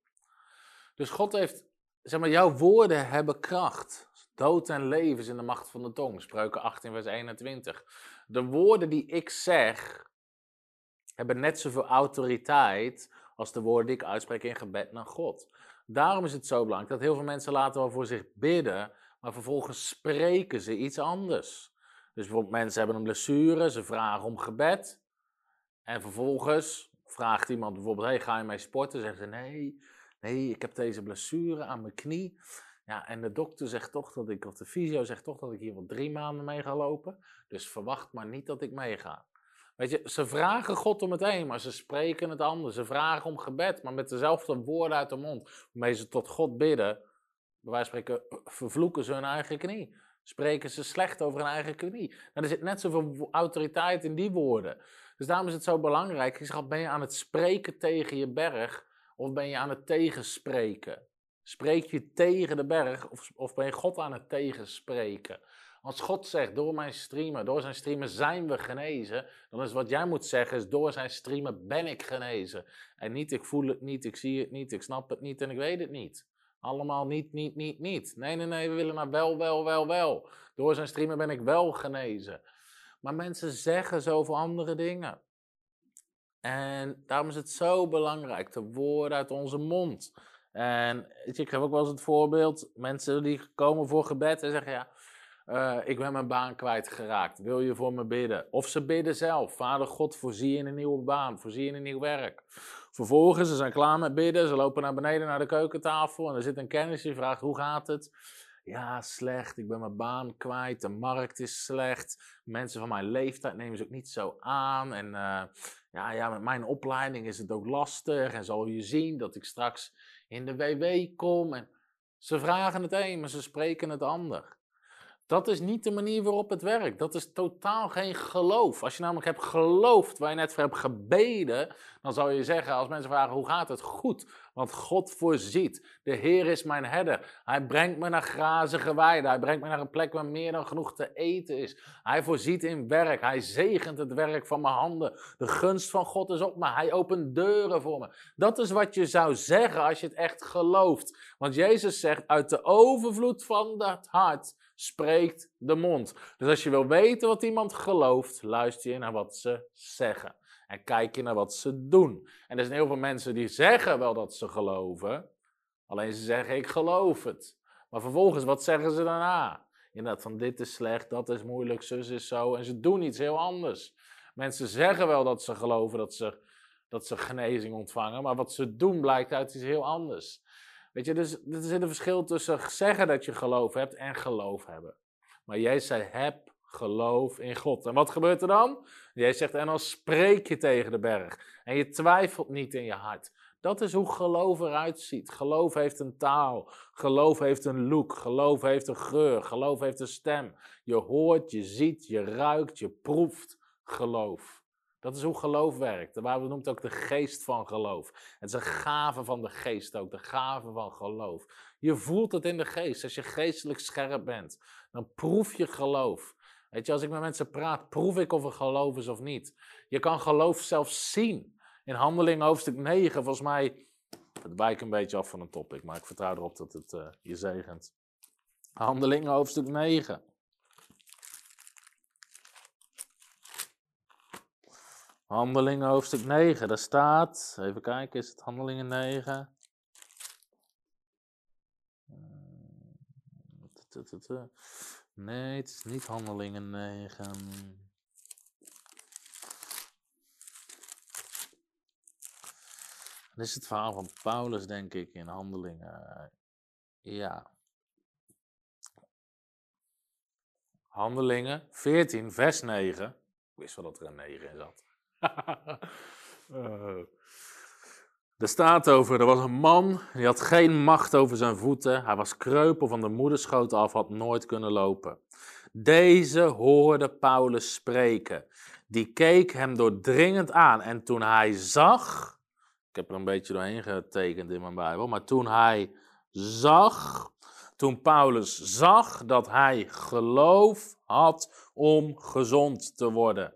Dus God heeft, zeg maar, jouw woorden hebben kracht. Dood en leven is in de macht van de tong. Spreuken 18, vers 21. De woorden die ik zeg, hebben net zoveel autoriteit als de woorden die ik uitspreek in gebed naar God. Daarom is het zo belangrijk dat heel veel mensen laten wel voor zich bidden, maar vervolgens spreken ze iets anders. Dus bijvoorbeeld mensen hebben een blessure, ze vragen om gebed. En vervolgens vraagt iemand bijvoorbeeld, hey, ga je mee sporten? Zeggen ze, nee, nee, ik heb deze blessure aan mijn knie. Ja, en de dokter zegt toch dat ik, of de fysio zegt toch dat ik hier wel drie maanden mee ga lopen. Dus verwacht maar niet dat ik meega. Weet je, ze vragen God om het een, maar ze spreken het anders. Ze vragen om gebed, maar met dezelfde woorden uit de mond. Waarmee ze tot God bidden, van spreken, vervloeken ze hun eigen knie. Spreken ze slecht over hun eigen knie. Nou, er zit net zoveel autoriteit in die woorden. Dus daarom is het zo belangrijk. Ik zeg, ben je aan het spreken tegen je berg of ben je aan het tegenspreken? Spreek je tegen de berg of, of ben je God aan het tegenspreken? Als God zegt, door mijn streamen, door zijn streamen zijn we genezen, dan is wat jij moet zeggen, is door zijn streamen ben ik genezen. En niet, ik voel het niet, ik zie het niet, ik snap het niet en ik weet het niet. Allemaal niet, niet, niet, niet. Nee, nee, nee, we willen naar wel, wel, wel, wel. Door zijn streamen ben ik wel genezen. Maar mensen zeggen zoveel andere dingen. En daarom is het zo belangrijk, de woorden uit onze mond. En ik geef ook wel eens het voorbeeld, mensen die komen voor gebed en zeggen, ja, uh, ik ben mijn baan kwijtgeraakt, wil je voor me bidden? Of ze bidden zelf, Vader God, voorzie in een nieuwe baan, voorzie in een nieuw werk. Vervolgens, ze zijn klaar met bidden, ze lopen naar beneden naar de keukentafel en er zit een kennis die vraagt, hoe gaat het? Ja, slecht, ik ben mijn baan kwijt, de markt is slecht, mensen van mijn leeftijd nemen ze ook niet zo aan. En uh, ja, ja, met mijn opleiding is het ook lastig en zal je zien dat ik straks in de WW kom. En ze vragen het een, maar ze spreken het ander. Dat is niet de manier waarop het werkt. Dat is totaal geen geloof. Als je namelijk hebt geloofd waar je net voor hebt gebeden, dan zou je zeggen als mensen vragen hoe gaat het? Goed, want God voorziet. De Heer is mijn herder. Hij brengt me naar grazige weiden. Hij brengt me naar een plek waar meer dan genoeg te eten is. Hij voorziet in werk. Hij zegent het werk van mijn handen. De gunst van God is op me. Hij opent deuren voor me. Dat is wat je zou zeggen als je het echt gelooft. Want Jezus zegt uit de overvloed van dat hart spreekt de mond. Dus als je wil weten wat iemand gelooft, luister je naar wat ze zeggen. En kijk je naar wat ze doen. En er zijn heel veel mensen die zeggen wel dat ze geloven, alleen ze zeggen ik geloof het. Maar vervolgens, wat zeggen ze daarna? Inderdaad, van dit is slecht, dat is moeilijk, zus is zo. En ze doen iets heel anders. Mensen zeggen wel dat ze geloven dat ze, dat ze genezing ontvangen, maar wat ze doen blijkt uit iets heel anders. Weet je, dus er zit een verschil tussen zeggen dat je geloof hebt en geloof hebben. Maar jij zei, heb geloof in God. En wat gebeurt er dan? Jij zegt, en dan spreek je tegen de berg. En je twijfelt niet in je hart. Dat is hoe geloof eruit ziet. Geloof heeft een taal. Geloof heeft een look. Geloof heeft een geur. Geloof heeft een stem. Je hoort, je ziet, je ruikt, je proeft geloof. Dat is hoe geloof werkt. De Bijbel noemt ook de geest van geloof. Het is een gave van de geest ook, de gave van geloof. Je voelt het in de geest. Als je geestelijk scherp bent, dan proef je geloof. Weet je, als ik met mensen praat, proef ik of er geloof is of niet. Je kan geloof zelfs zien. In Handelingen hoofdstuk 9, volgens mij, het wijkt een beetje af van een topic, maar ik vertrouw erop dat het uh, je zegent. Handelingen hoofdstuk 9. Handelingen hoofdstuk 9, daar staat, even kijken, is het Handelingen 9? Eh, nee, het is niet Handelingen 9. Dit is het verhaal van Paulus, denk ik, in Handelingen. Ja. Handelingen 14, vers 9. Ik wist wel dat er een 9 in zat. <laughs> Er staat over, er was een man, die had geen macht over zijn voeten. Hij was kreupel van de moederschoot af, had nooit kunnen lopen. Deze hoorde Paulus spreken. Die keek hem doordringend aan. En toen hij zag, ik heb er een beetje doorheen getekend in mijn Bijbel, maar toen hij zag, toen Paulus zag dat hij geloof had om gezond te worden.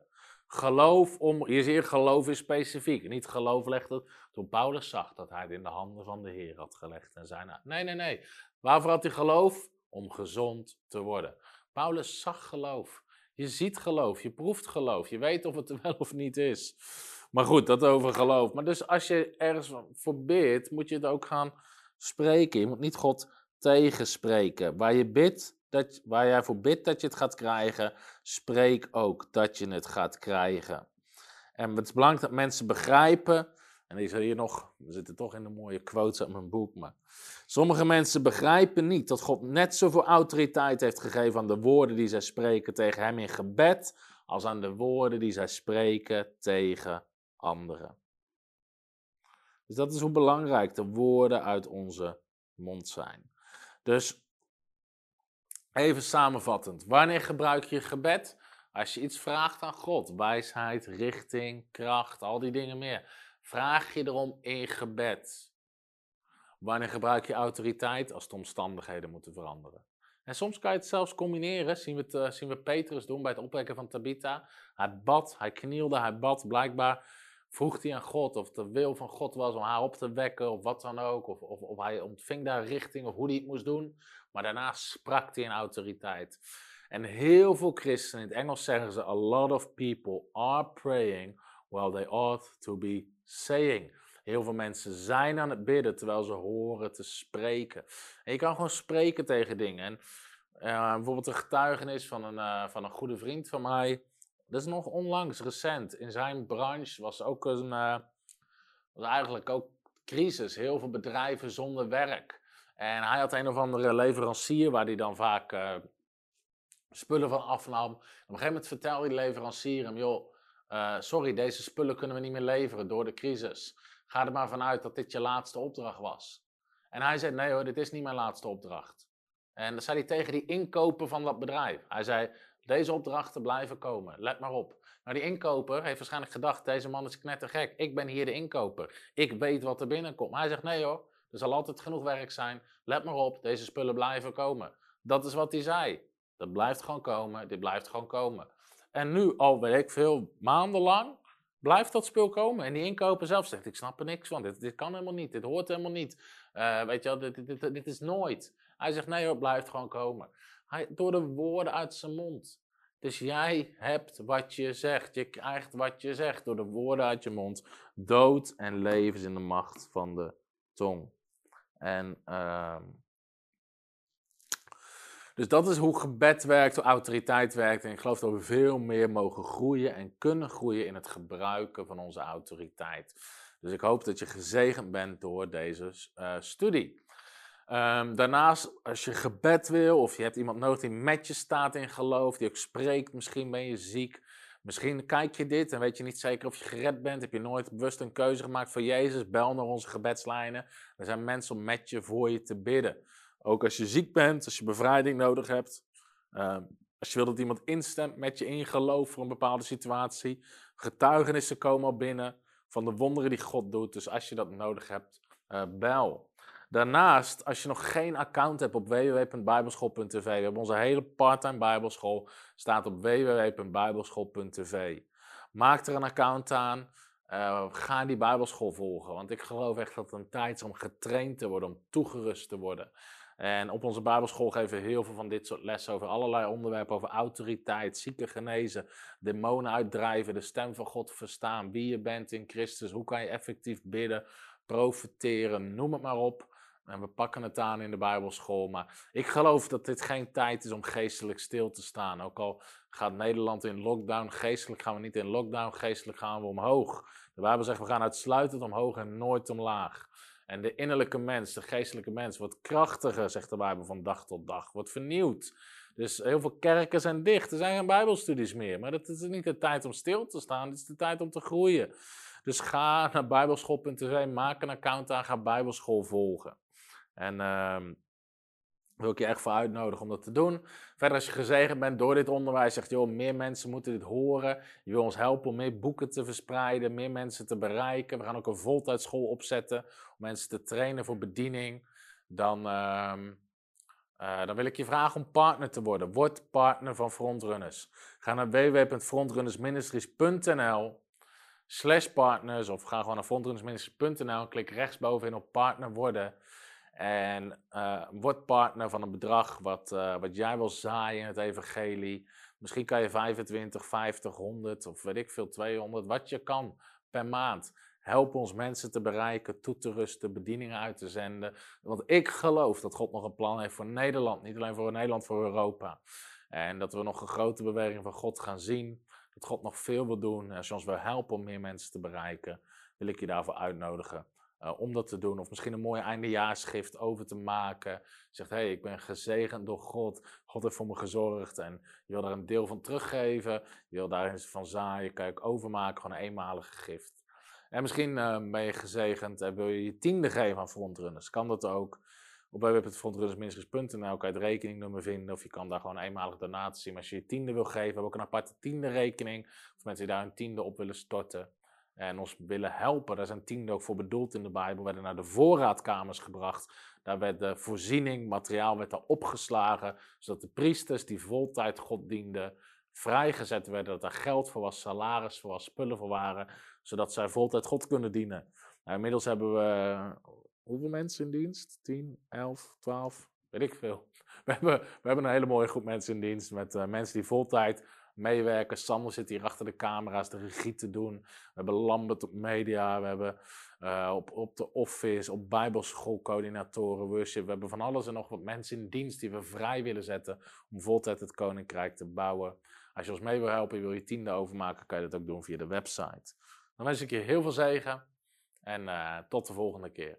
Geloof om, je ziet, geloof is specifiek. Niet geloof legt het. Toen Paulus zag dat hij het in de handen van de Heer had gelegd en zei: nou, Nee, nee, nee. Waarvoor had hij geloof? Om gezond te worden. Paulus zag geloof. Je ziet geloof, je proeft geloof, je weet of het er wel of niet is. Maar goed, dat over geloof. Maar dus als je ergens voor bidt, moet je het ook gaan spreken. Je moet niet God tegenspreken. Waar je bidt, waar jij voor bidt dat je het gaat krijgen, spreek ook dat je het gaat krijgen. En het is belangrijk dat mensen begrijpen. En zal hier nog, we zitten toch in de mooie quotes uit mijn boek, maar sommige mensen begrijpen niet dat God net zoveel autoriteit heeft gegeven aan de woorden die zij spreken tegen Hem in gebed, als aan de woorden die zij spreken tegen anderen. Dus dat is hoe belangrijk de woorden uit onze mond zijn. Dus even samenvattend. Wanneer gebruik je gebed? Als je iets vraagt aan God, wijsheid, richting, kracht, al die dingen meer. Vraag je erom in gebed. Wanneer gebruik je autoriteit? Als de omstandigheden moeten veranderen. En soms kan je het zelfs combineren. Zien we, het, uh, zien we Petrus doen bij het opwekken van Tabitha. Hij bad, hij knielde, hij bad. Blijkbaar vroeg hij aan God of het de wil van God was om haar op te wekken of wat dan ook. Of, of, of hij ontving daar richting of hoe hij het moest doen. Maar daarna sprak hij in autoriteit. En heel veel christenen, in het Engels zeggen ze, a lot of people are praying while they ought to be saying. Heel veel mensen zijn aan het bidden terwijl ze horen te spreken. En je kan gewoon spreken tegen dingen. En uh, bijvoorbeeld een getuigenis van een, uh, van een goede vriend van mij. Dat is nog onlangs, recent. In zijn branche was ook een, uh, was eigenlijk ook crisis. Heel veel bedrijven zonder werk. En hij had een of andere leverancier waar hij dan vaak uh, spullen van afnam. Op een gegeven moment vertelde die leverancier hem, joh, uh, sorry, deze spullen kunnen we niet meer leveren door de crisis. Ga er maar vanuit dat dit je laatste opdracht was. En hij zei, nee hoor, dit is niet mijn laatste opdracht. En dat zei hij tegen die inkoper van dat bedrijf. Hij zei, deze opdrachten blijven komen. Let maar op. Maar die inkoper heeft waarschijnlijk gedacht: deze man is knettergek. Ik ben hier de inkoper. Ik weet wat er binnenkomt. Maar hij zegt: nee hoor, er zal altijd genoeg werk zijn. Let maar op, deze spullen blijven komen. Dat is wat hij zei. Dat blijft gewoon komen. Dit blijft gewoon komen. En nu, al weet ik veel, maandenlang, blijft dat spul komen. En die inkoper zelf zegt: ik snap er niks van. Dit, dit kan helemaal niet. Dit hoort helemaal niet. Uh, weet je wel, dit, dit, dit, dit is nooit. Hij zegt: nee hoor, het blijft gewoon komen. Hij, door de woorden uit zijn mond. Dus jij hebt wat je zegt. Je krijgt wat je zegt door de woorden uit je mond. Dood en leven is in de macht van de tong. En uh, dus dat is hoe gebed werkt, hoe autoriteit werkt. En ik geloof dat we veel meer mogen groeien en kunnen groeien in het gebruiken van onze autoriteit. Dus ik hoop dat je gezegend bent door deze uh, studie. Um, daarnaast, als je gebed wil of je hebt iemand nodig die met je staat in geloof, die ook spreekt, misschien ben je ziek, Misschien kijk je dit en weet je niet zeker of je gered bent. Heb je nooit bewust een keuze gemaakt voor Jezus? Bel naar onze gebedslijnen. Er zijn mensen om met je voor je te bidden. Ook als je ziek bent, als je bevrijding nodig hebt. Ehm, als je wil dat iemand instemt met je in geloof voor een bepaalde situatie. Getuigenissen komen al binnen van de wonderen die God doet. Dus als je dat nodig hebt, uh, bel. Daarnaast, als je nog geen account hebt op www.bijbelschool.tv, we hebben onze hele parttime bijbelschool, staat op www.bijbelschool.tv. Maak er een account aan, uh, ga die bijbelschool volgen, want ik geloof echt dat het een tijd is om getraind te worden, om toegerust te worden. En op onze Bijbelschool geven we heel veel van dit soort lessen over allerlei onderwerpen, over autoriteit, zieken genezen, demonen uitdrijven, de stem van God verstaan, wie je bent in Christus, hoe kan je effectief bidden, profiteren, noem het maar op. En we pakken het aan in de Bijbelschool. Maar ik geloof dat dit geen tijd is om geestelijk stil te staan. Ook al gaat Nederland in lockdown, geestelijk gaan we niet in lockdown, geestelijk gaan we omhoog. De Bijbel zegt we gaan uitsluitend omhoog en nooit omlaag. En de innerlijke mens, de geestelijke mens, wordt krachtiger, zegt de Bijbel, van dag tot dag. Wordt vernieuwd. Dus heel veel kerken zijn dicht. Er zijn geen Bijbelstudies meer. Maar het is niet de tijd om stil te staan, het is de tijd om te groeien. Dus ga naar bijbelschool.tv, maak een account aan, ga Bijbelschool volgen. En uh, wil ik je echt voor uitnodigen om dat te doen. Verder, als je gezegend bent door dit onderwijs, zegt joh, meer mensen moeten dit horen. Je wil ons helpen om meer boeken te verspreiden, meer mensen te bereiken. We gaan ook een voltijdschool opzetten om mensen te trainen voor bediening. Dan, uh, uh, dan wil ik je vragen om partner te worden. Word partner van Frontrunners. Ga naar www.frontrunnersministries.nl slash partners of ga gewoon naar frontrunnersministries.nl klik rechtsbovenin op partner worden. En uh, word partner van een bedrag wat, uh, wat jij wil zaaien in het evangelie. Misschien kan je 25, 50, 100 of weet ik veel, 200, wat je kan per maand. Help ons mensen te bereiken, toe te rusten, bedieningen uit te zenden. Want ik geloof dat God nog een plan heeft voor Nederland. Niet alleen voor Nederland, voor Europa. En dat we nog een grote beweging van God gaan zien. Dat God nog veel wil doen. En als je ons wil helpen om meer mensen te bereiken, wil ik je daarvoor uitnodigen. Uh, om dat te doen. Of misschien een mooie eindejaarsschrift over te maken. Zegt, hé, hey, ik ben gezegend door God. God heeft voor me gezorgd. En je wil daar een deel van teruggeven. Je wil daarin van zaaien. Je overmaken. Gewoon een eenmalige gift. En misschien uh, ben je gezegend en wil je je tiende geven aan frontrunners. Kan dat ook. Op www.frontrunnersministries.nl kan je het rekeningnummer vinden. Of je kan daar gewoon een eenmalige donatie. Maar als je je tiende wil geven, hebben we ook een aparte tiende rekening. Of mensen die daar een tiende op willen storten en ons willen helpen. Daar zijn tienden ook voor bedoeld in de Bijbel. Werden naar de voorraadkamers gebracht. Daar werd de voorziening, materiaal werd daar opgeslagen. Zodat de priesters die voltijd God dienden, vrijgezet werden. Dat er geld voor was, salaris voor was, spullen voor waren. Zodat zij voltijd God kunnen dienen. Nou, inmiddels hebben we hoeveel mensen in dienst? 10, 11, 12, weet ik veel. <laughs> We hebben, we hebben een hele mooie groep mensen in dienst met uh, mensen die voltijd meewerken. Sander zit hier achter de camera's de regie te doen. We hebben Lambert op media. We hebben uh, op, op de office, op bijbelschoolcoördinatoren, worship. We hebben van alles en nog wat mensen in dienst die we vrij willen zetten om voltijd het koninkrijk te bouwen. Als je ons mee wil helpen, wil je tiende overmaken, kan je dat ook doen via de website. Dan wens ik je heel veel zegen en uh, tot de volgende keer.